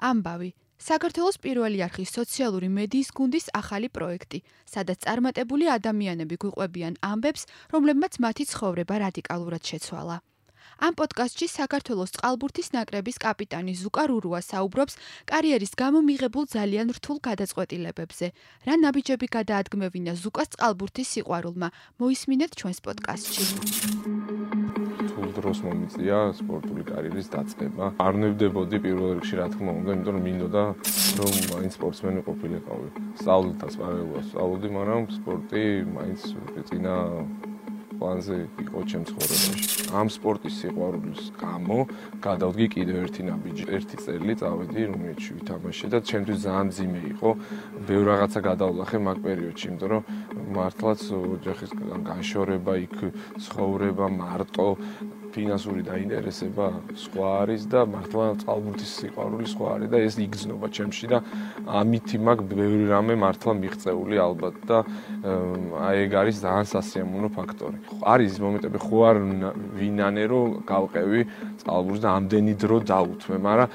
ამბავი საქართველოს პირველი არხის სოციალური მედიის გუნდის ახალი პროექტი, სადაც წარმატებული ადამიანები გვიყვებიან ამბებს, რომლებმაც მათი ცხოვრება რადიკალურად შეცვალა. ამ პოდკასტში საქართველოს წყალბურთის ნაკრების კაპიტანი ზუკა რურუა საუბრობს კარიერის გამო მიღებულ ძალიან რთულ გადაწყვეტილებებზე. რა ნაბიჯები გადაადგმევინა ზუკას წყალბურთის სიყვარულმა? მოისმინეთ ჩვენს პოდკასტში. დროს მომიწია სპორტული კარიერის დაწყება. არ ნებდებოდი პირველ რიგში რა თქმა უნდა, იმიტომ რომ მინდოდა რომ მაინც სპორტსმენი ყოფილიყავი. სწავლულთას პარალელურად სწავლობდი, მაგრამ სპორტი მაინც წინა პლანზე იყო ჩემს ცხოვრებაში. ამ სპორტის სიყვარულის გამო გადავდგი კიდევ ერთი ნაბიჯი. ერთი წელი წავედი რუმინეთში ვითამაშე და ჩემთვის ძალიან ძიმე იყო. ბევრ რაღაცა გადავლახე მაგ პერიოდში, იმიტომ რომ მართლაც ოჯახის განშორება იქ ცხოვრება მარტო ფინანსური დაინტერესება სხვა არის და მართლა წყალბურთის სიყვარული სხვა არის და ეს იგზნობა ჩემში და ამით მაგ ბევრი რამე მართლა მიღწეული ალბათ და აი ეგ არის ძალიან სასიამოვნო ფაქტორი. არის მომენტები ხო არ ვინანე რომ გავყევი წყალბურთს და ამდენი დრო დაუთმე, მაგრამ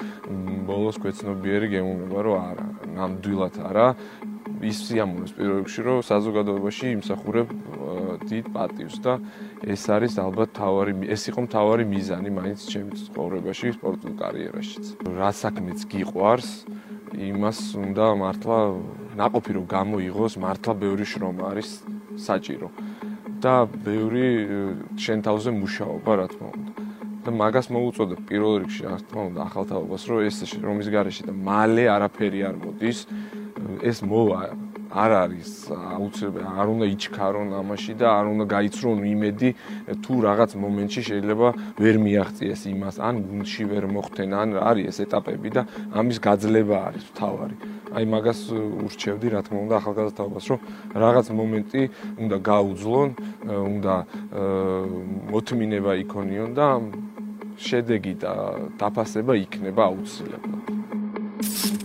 ბოლოს ქვეცნობიერი გემუნება რომ არა, ნამდვილად არა. ის სიამოვნოს პირველ რიგში რომ საზოგადოებაში იმსახურებ დიდ პატივს და ეს არის ალბათ თავარი ეს იყო მთავარი მიზანი მაინც ჩემი ცხოვრებაში, სპორტულ კარიერაშიც. რა საქმეც გიყვარს, იმას უნდა მართლა ناყოფი რომ გამოიღოს, მართლა ბევრი შრომა არის საჭირო და ბევრი შენ თავზე მუშაობა, რა თქმა უნდა. და მაგას მოუწოდებ პირველ რიგში, რა თქმა უნდა, ახალთავობას, რომ ეს რომის გარეშე და მალე არაფერი არ მოდის. ეს მოვა არ არის აუცილებელი არ უნდა იჩქარონ ამაში და არ უნდა გაიცრონ იმედი თუ რაღაც მომენტში შეიძლება ვერ მიაღწიეს იმას ან გუნდში ვერ მოხდენ ან არის ეს ეტაპები და ამის გაძლება არის თავარი. აი მაგას ურჩევდი რა თქმა უნდა ახალგაზრდობას რომ რაღაც მომენტი უნდა გაუძლონ უნდა მოთმინება იქონიონ და შედეგი და დაფასება იქნება აუცილებლად